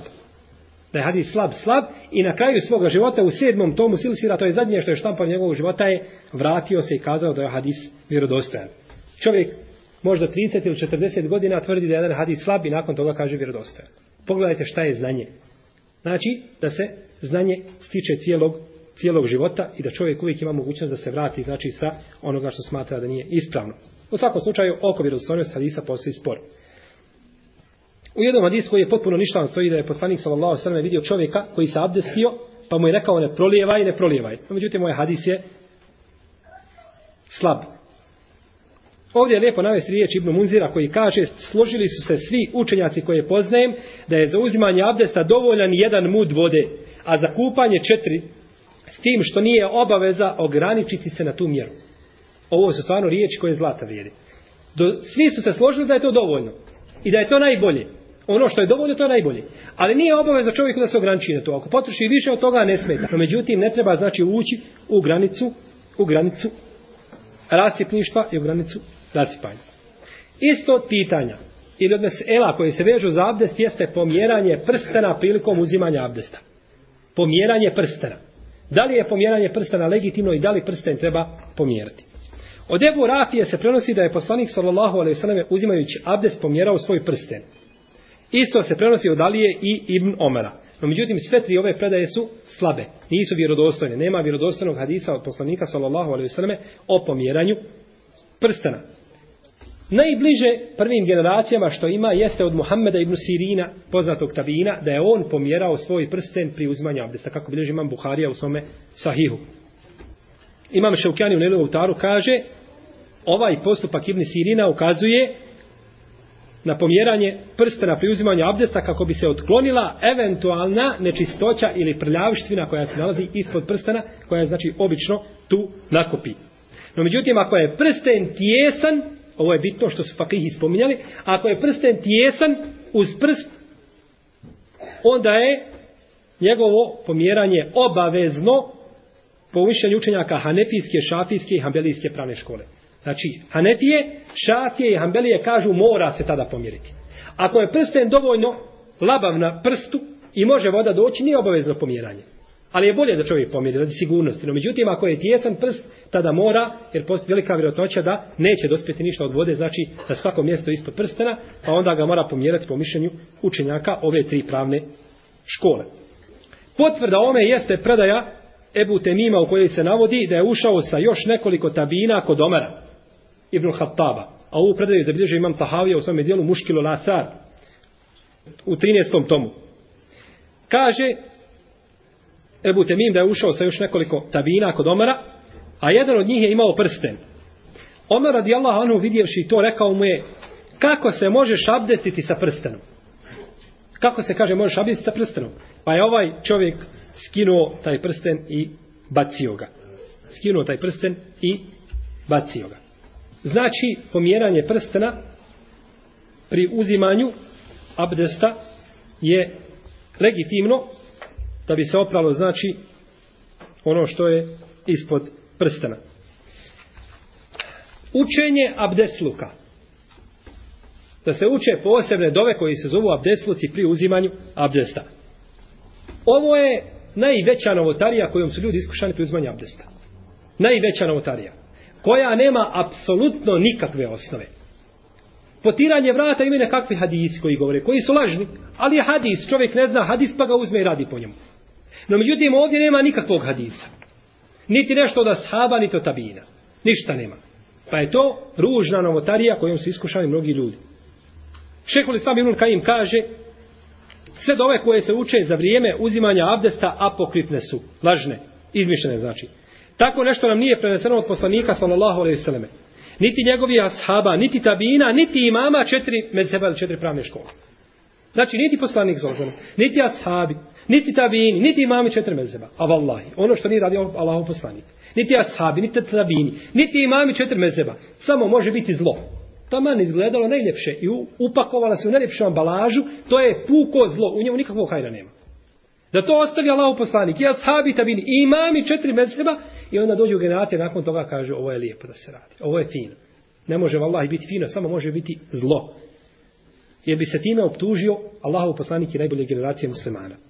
Da je hadis slab, slab i na kraju svoga života u sedmom tomu silsila, to je zadnje što je štampa njegovog života, je vratio se i kazao da je hadis vjerodostojan. Čovjek možda 30 ili 40 godina tvrdi da je jedan hadis slab i nakon toga kaže vjerodostojan. Pogledajte šta je znanje. Znači da se znanje stiče cijelog cijelog života i da čovjek uvijek ima mogućnost da se vrati znači sa onoga što smatra da nije ispravno. U svakom slučaju oko vjerodostojnosti hadisa postoji spor. U jednom hadisu koji je potpuno ništavan stoji da je poslanik sallallahu alejhi ve sellem vidio čovjeka koji se abdestio, pa mu je rekao ne prolijevaj, ne prolijevaj. No, međutim, moj hadis je slab. Ovdje je lijepo navesti riječ Ibnu Munzira koji kaže složili su se svi učenjaci koje poznajem da je za uzimanje abdesta dovoljan jedan mud vode, a za kupanje četiri s tim što nije obaveza ograničiti se na tu mjeru. Ovo su stvarno riječi koje zlata vrijedi. Do, svi su se složili da je to dovoljno i da je to najbolje. Ono što je dovoljno, to je najbolje. Ali nije obaveza čovjeku da se ograniči na to. Ako potroši više od toga, ne smeta. No, međutim, ne treba znači ući u granicu, u granicu rasipništva i u granicu rasipanja. Isto od pitanja ili od mesela koje se vežu za abdest jeste pomjeranje prstena prilikom uzimanja abdesta. Pomjeranje prstena. Da li je pomjeranje prstena legitimno i da li prsten treba pomjerati? Od Ebu Rafije se prenosi da je poslanik sallallahu alejhi ve selleme uzimajući abdest pomjerao svoj prsten. Isto se prenosi od Alije i Ibn Omara. No međutim sve tri ove predaje su slabe, nisu vjerodostojne. Nema vjerodostojnog hadisa od poslanika sallallahu alejhi ve selleme o pomjeranju prstena. Najbliže prvim generacijama što ima jeste od Muhammeda ibn Sirina, poznatog tabina, da je on pomjerao svoj prsten pri uzmanju abdesta, kako bilježi imam Buharija u svome sahihu. Imam Šaukjani u Nelovu taru kaže, ovaj postupak ibn Sirina ukazuje na pomjeranje prstena pri uzimanju abdesta kako bi se otklonila eventualna nečistoća ili prljavština koja se nalazi ispod prstena, koja je znači obično tu nakopi. No međutim, ako je prsten tijesan, ovo je bitno što su fakihi spominjali, ako je prsten tijesan uz prst, onda je njegovo pomjeranje obavezno po mišljenju učenjaka hanefijske, šafijske i hambelijske pravne škole. Znači, hanefije, šafije i hambelije kažu mora se tada pomjeriti. Ako je prsten dovoljno labav na prstu i može voda doći, nije obavezno pomjeranje. Ali je bolje da čovjek pomjeri, radi sigurnosti. No, međutim, ako je tijesan prst, tada mora, jer postoji velika vjerojatnoća da neće dospjeti ništa od vode, znači na svako mjesto ispod prstena, pa onda ga mora pomjerati po mišljenju učenjaka ove tri pravne škole. Potvrda ome jeste predaja Ebu Temima u kojoj se navodi da je ušao sa još nekoliko tabina kod Omara, Ibn Hattaba. A ovu predaju zabilježio imam Tahavija u svome dijelu Muškilo Lacar u 13. tomu. Kaže, Ebu Temim da je ušao sa još nekoliko tabina kod Omara, a jedan od njih je imao prsten. Omer radijallahu anhu vidjevši to rekao mu je kako se možeš abdestiti sa prstenom. Kako se kaže možeš abdestiti sa prstenom? Pa je ovaj čovjek skinuo taj prsten i bacio ga. Skinuo taj prsten i bacio ga. Znači pomjeranje prstena pri uzimanju abdesta je legitimno da bi se opralo znači ono što je ispod prstena. Učenje abdesluka. Da se uče posebne dove koji se zovu abdesluci pri uzimanju abdesta. Ovo je najveća novotarija kojom su ljudi iskušani pri uzimanju abdesta. Najveća novotarija. Koja nema apsolutno nikakve osnove. Potiranje vrata ima nekakvi hadisi koji govore, koji su lažni, ali je hadis, čovjek ne zna hadis pa ga uzme i radi po njemu. No međutim ovdje nema nikakvog hadisa. Niti nešto od ashaba, niti od tabina. Ništa nema. Pa je to ružna novotarija kojom su iskušali mnogi ljudi. Šehol Islam Ibn Kajim kaže sve dove koje se uče za vrijeme uzimanja abdesta apokripne su. Lažne. Izmišljene znači. Tako nešto nam nije preneseno od poslanika sallallahu alaihi sallame. Niti njegovi ashaba, niti tabina, niti imama četiri medzeba ili četiri pravne škole. Znači, niti poslanik Zozan, niti ashabi, niti tabini, niti imami četiri mezeba. A vallahi, ono što nije radio Allahov poslanik. Niti ashabi, niti tabini, niti imami četiri mezeba. Samo može biti zlo. Taman izgledalo najljepše i upakovala se u najljepšu ambalažu, to je puko zlo, u njemu nikakvog hajra nema. Da to ostavi Allahov poslanik, i ashabi tabini, i imami četiri mezeba, i onda dođu generacije nakon toga kaže ovo je lijepo da se radi, ovo je fino. Ne može vallahi biti fino, samo može biti zlo. Jer bi se time optužio Allahov poslanik i najbolje generacije muslimana.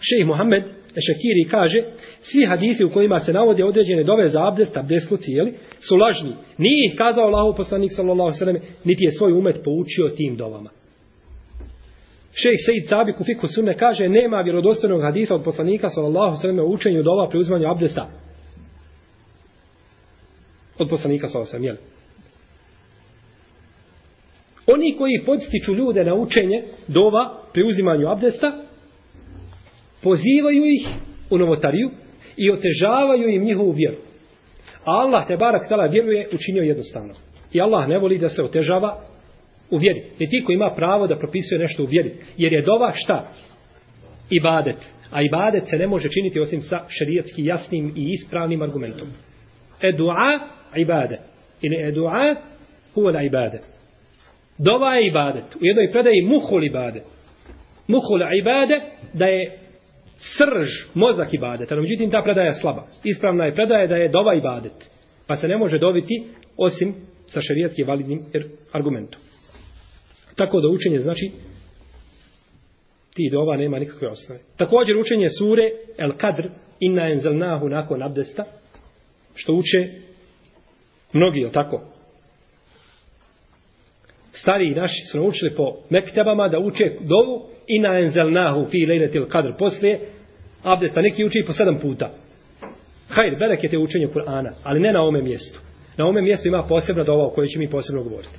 Šejh Muhammed Ešekiri kaže, svi hadisi u kojima se navode određene dove za abdest, abdestluci, jeli, su lažni. Nije ih kazao Allahov poslanik sallallahu sallam, niti je svoj umet poučio tim dovama. Šejh Sejid Sabik u Fikhu Sunne kaže, nema vjerodostojnog hadisa od poslanika sallallahu sallam u učenju dova pri uzmanju abdesta. Od poslanika sallallahu sallam, jeli. Oni koji podstiču ljude na učenje dova pri uzimanju abdesta, pozivaju ih u novotariju i otežavaju im njihovu vjeru. A Allah te barak tala vjeruje učinio jednostavno. I Allah ne voli da se otežava u vjeri. Ne ti ko ima pravo da propisuje nešto u vjeri. Jer je dova šta? Ibadet. A ibadet se ne može činiti osim sa šerijatski jasnim i ispravnim argumentom. Edua ibade. Ili edua huvala ibade. Dova je ibadet. U jednoj predaji muhul ibade. Muhul ibade da je srž, mozak ibadeta. No, međutim, ta predaja je slaba. Ispravna je predaja da je dova ibadet. Pa se ne može dobiti osim sa šarijatski validnim er, argumentom. Tako da učenje znači ti dova nema nikakve osnove. Također učenje sure El Kadr inna enzelnahu nakon abdesta što uče mnogi, je tako? Stariji naši su naučili po mektebama da uče dovu Ina enzelnahu fi lejletil kadr poslije abdesta neki uči po sedam puta. Hajr, bereket je učenje Kur'ana, ali ne na ome mjestu. Na ome mjestu ima posebna dova o kojoj će mi posebno govoriti.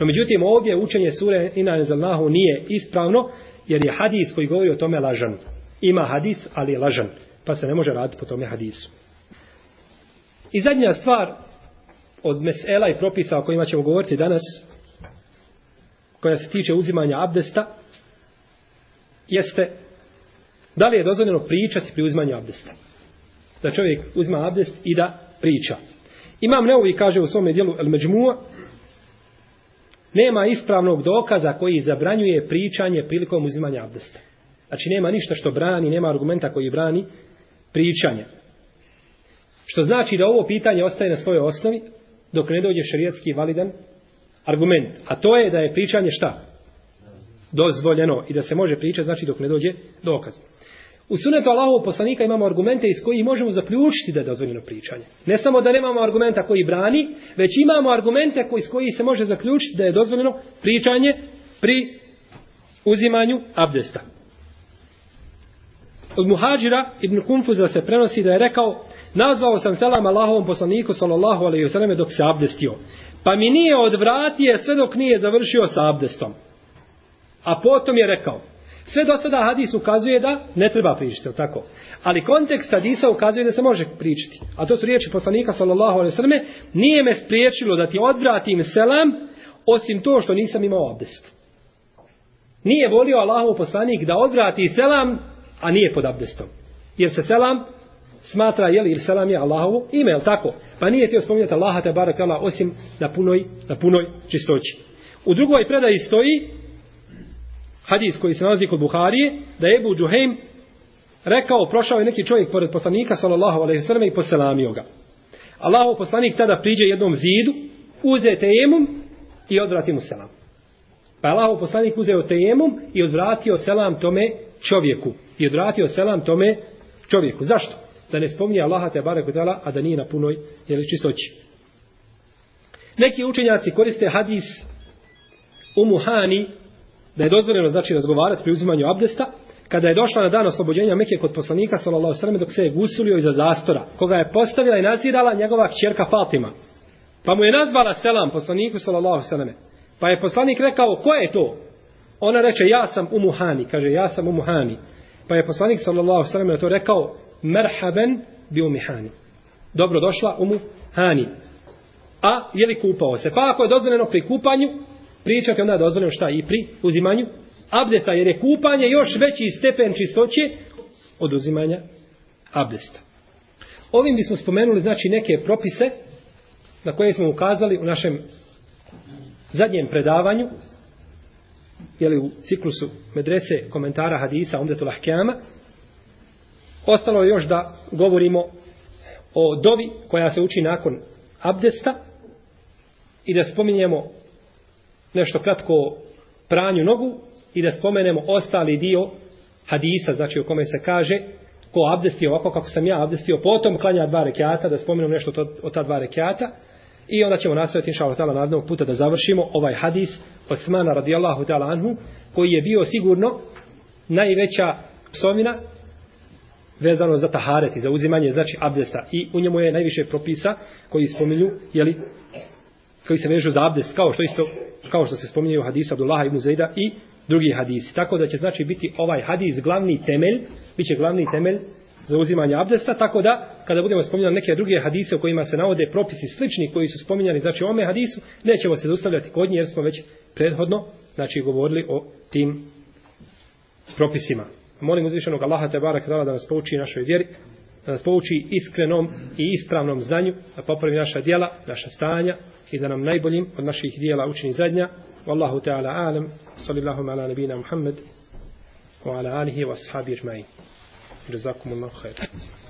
No međutim, ovdje učenje sure Ina Enzelnahu nije ispravno, jer je hadis koji govori o tome lažan. Ima hadis, ali je lažan. Pa se ne može raditi po tome hadisu. I zadnja stvar od mesela i propisa o kojima ćemo govoriti danas, koja se tiče uzimanja abdesta, jeste da li je dozvoljeno pričati pri uzmanju abdesta. Da čovjek uzma abdest i da priča. Imam Neovi kaže u svome dijelu El Međmua, nema ispravnog dokaza koji zabranjuje pričanje prilikom uzimanja abdesta. Znači nema ništa što brani, nema argumenta koji brani pričanje. Što znači da ovo pitanje ostaje na svojoj osnovi dok ne dođe šerijatski validan argument. A to je da je pričanje šta? Dozvoljeno. I da se može pričati znači dok ne dođe dokaz. U sunetu Allahovog poslanika imamo argumente iz kojih možemo zaključiti da je dozvoljeno pričanje. Ne samo da nemamo argumenta koji brani, već imamo argumente koji, iz kojih se može zaključiti da je dozvoljeno pričanje pri uzimanju abdesta. Od muhađira Ibn Kumfuza se prenosi da je rekao nazvao sam selam Allahovom poslaniku sallallahu alaihi wasallam dok se abdestio. Pa mi nije odvratio sve dok nije završio sa abdestom. A potom je rekao Sve do sada hadis ukazuje da ne treba pričati, tako. Ali kontekst hadisa ukazuje da se može pričati. A to su riječi poslanika sallallahu alejhi ve selleme, nije me spriječilo da ti odvratim selam osim to što nisam imao abdest. Nije volio Allahov poslanik da odvrati selam, a nije pod abdestom. Jer se selam smatra, jel, li, ili selam je Allahovo ime, jel tako? Pa nije htio spominjati Allaha te barak osim na punoj, na punoj čistoći. U drugoj predaji stoji hadis koji se nalazi kod Buharije, da je Ebu Džuhejm rekao, prošao je neki čovjek pored poslanika, sallallahu alaihi sallam, i poselamio ga. Allahov poslanik tada priđe jednom zidu, uze tejemum i odvrati mu selam. Pa je Allahov poslanik uzeo tejemum i odvratio selam tome čovjeku. I odvratio selam tome čovjeku. Zašto? Da ne spominje Allaha te barek utala, a da nije na punoj jeli, čistoći. Neki učenjaci koriste hadis Umuhani Muhani da je dozvoljeno znači razgovarati pri uzimanju abdesta, kada je došla na dan oslobođenja Mekke kod poslanika sallallahu alejhi ve sellem dok se je gusulio iza zastora, koga je postavila i nazirala njegova kćerka Fatima. Pa mu je nazvala selam poslaniku sallallahu alejhi ve selleme. Pa je poslanik rekao: "Ko je to?" Ona reče: "Ja sam Ummu Hani." Kaže: "Ja sam Ummu Hani." Pa je poslanik sallallahu alejhi ve selleme to rekao: "Merhaben bi Ummi Hani." Dobro došla Ummu Hani. A je li kupao se? Pa ako je dozvoljeno pri kupanju, pričati, onda je dozvoljeno šta i pri uzimanju abdesta, jer je kupanje još veći stepen čistoće od uzimanja abdesta. Ovim bismo spomenuli znači neke propise na koje smo ukazali u našem zadnjem predavanju jeli u ciklusu medrese komentara hadisa Umdetul Ahkama ostalo je još da govorimo o dovi koja se uči nakon abdesta i da spominjemo nešto kratko o pranju nogu i da spomenemo ostali dio hadisa, znači o kome se kaže ko abdesti ovako kako sam ja abdestio, potom klanja dva rekiata, da spomenemo nešto to, o ta dva rekiata i onda ćemo nastaviti inša Allah narednog puta da završimo ovaj hadis Osmana radijallahu ta'ala anhu koji je bio sigurno najveća psovina vezano za taharet i za uzimanje znači abdesta. I u njemu je najviše propisa koji spominju jeli, koji se vežu za abdest kao što isto kao što se spominje u hadisu Abdullaha ibn Zejda i drugi hadisi. Tako da će znači biti ovaj hadis glavni temelj, biće glavni temelj za uzimanje abdesta, tako da kada budemo spominjali neke druge hadise u kojima se navode propisi slični koji su spominjani znači ome hadisu, nećemo se zaustavljati kod nje jer smo već prethodno znači govorili o tim propisima. Molim uzvišenog Allaha te barek da nas pouči našoj vjeri, da nas pouči iskrenom i ispravnom znanju, da popravi naša djela, naša stanja i da nam najboljim od naših djela učini zadnja. Wallahu ta'ala alam, sallallahu ala nabina Muhammad, wa ala alihi wa ashabi ajma'in. Jazakumullahu khair.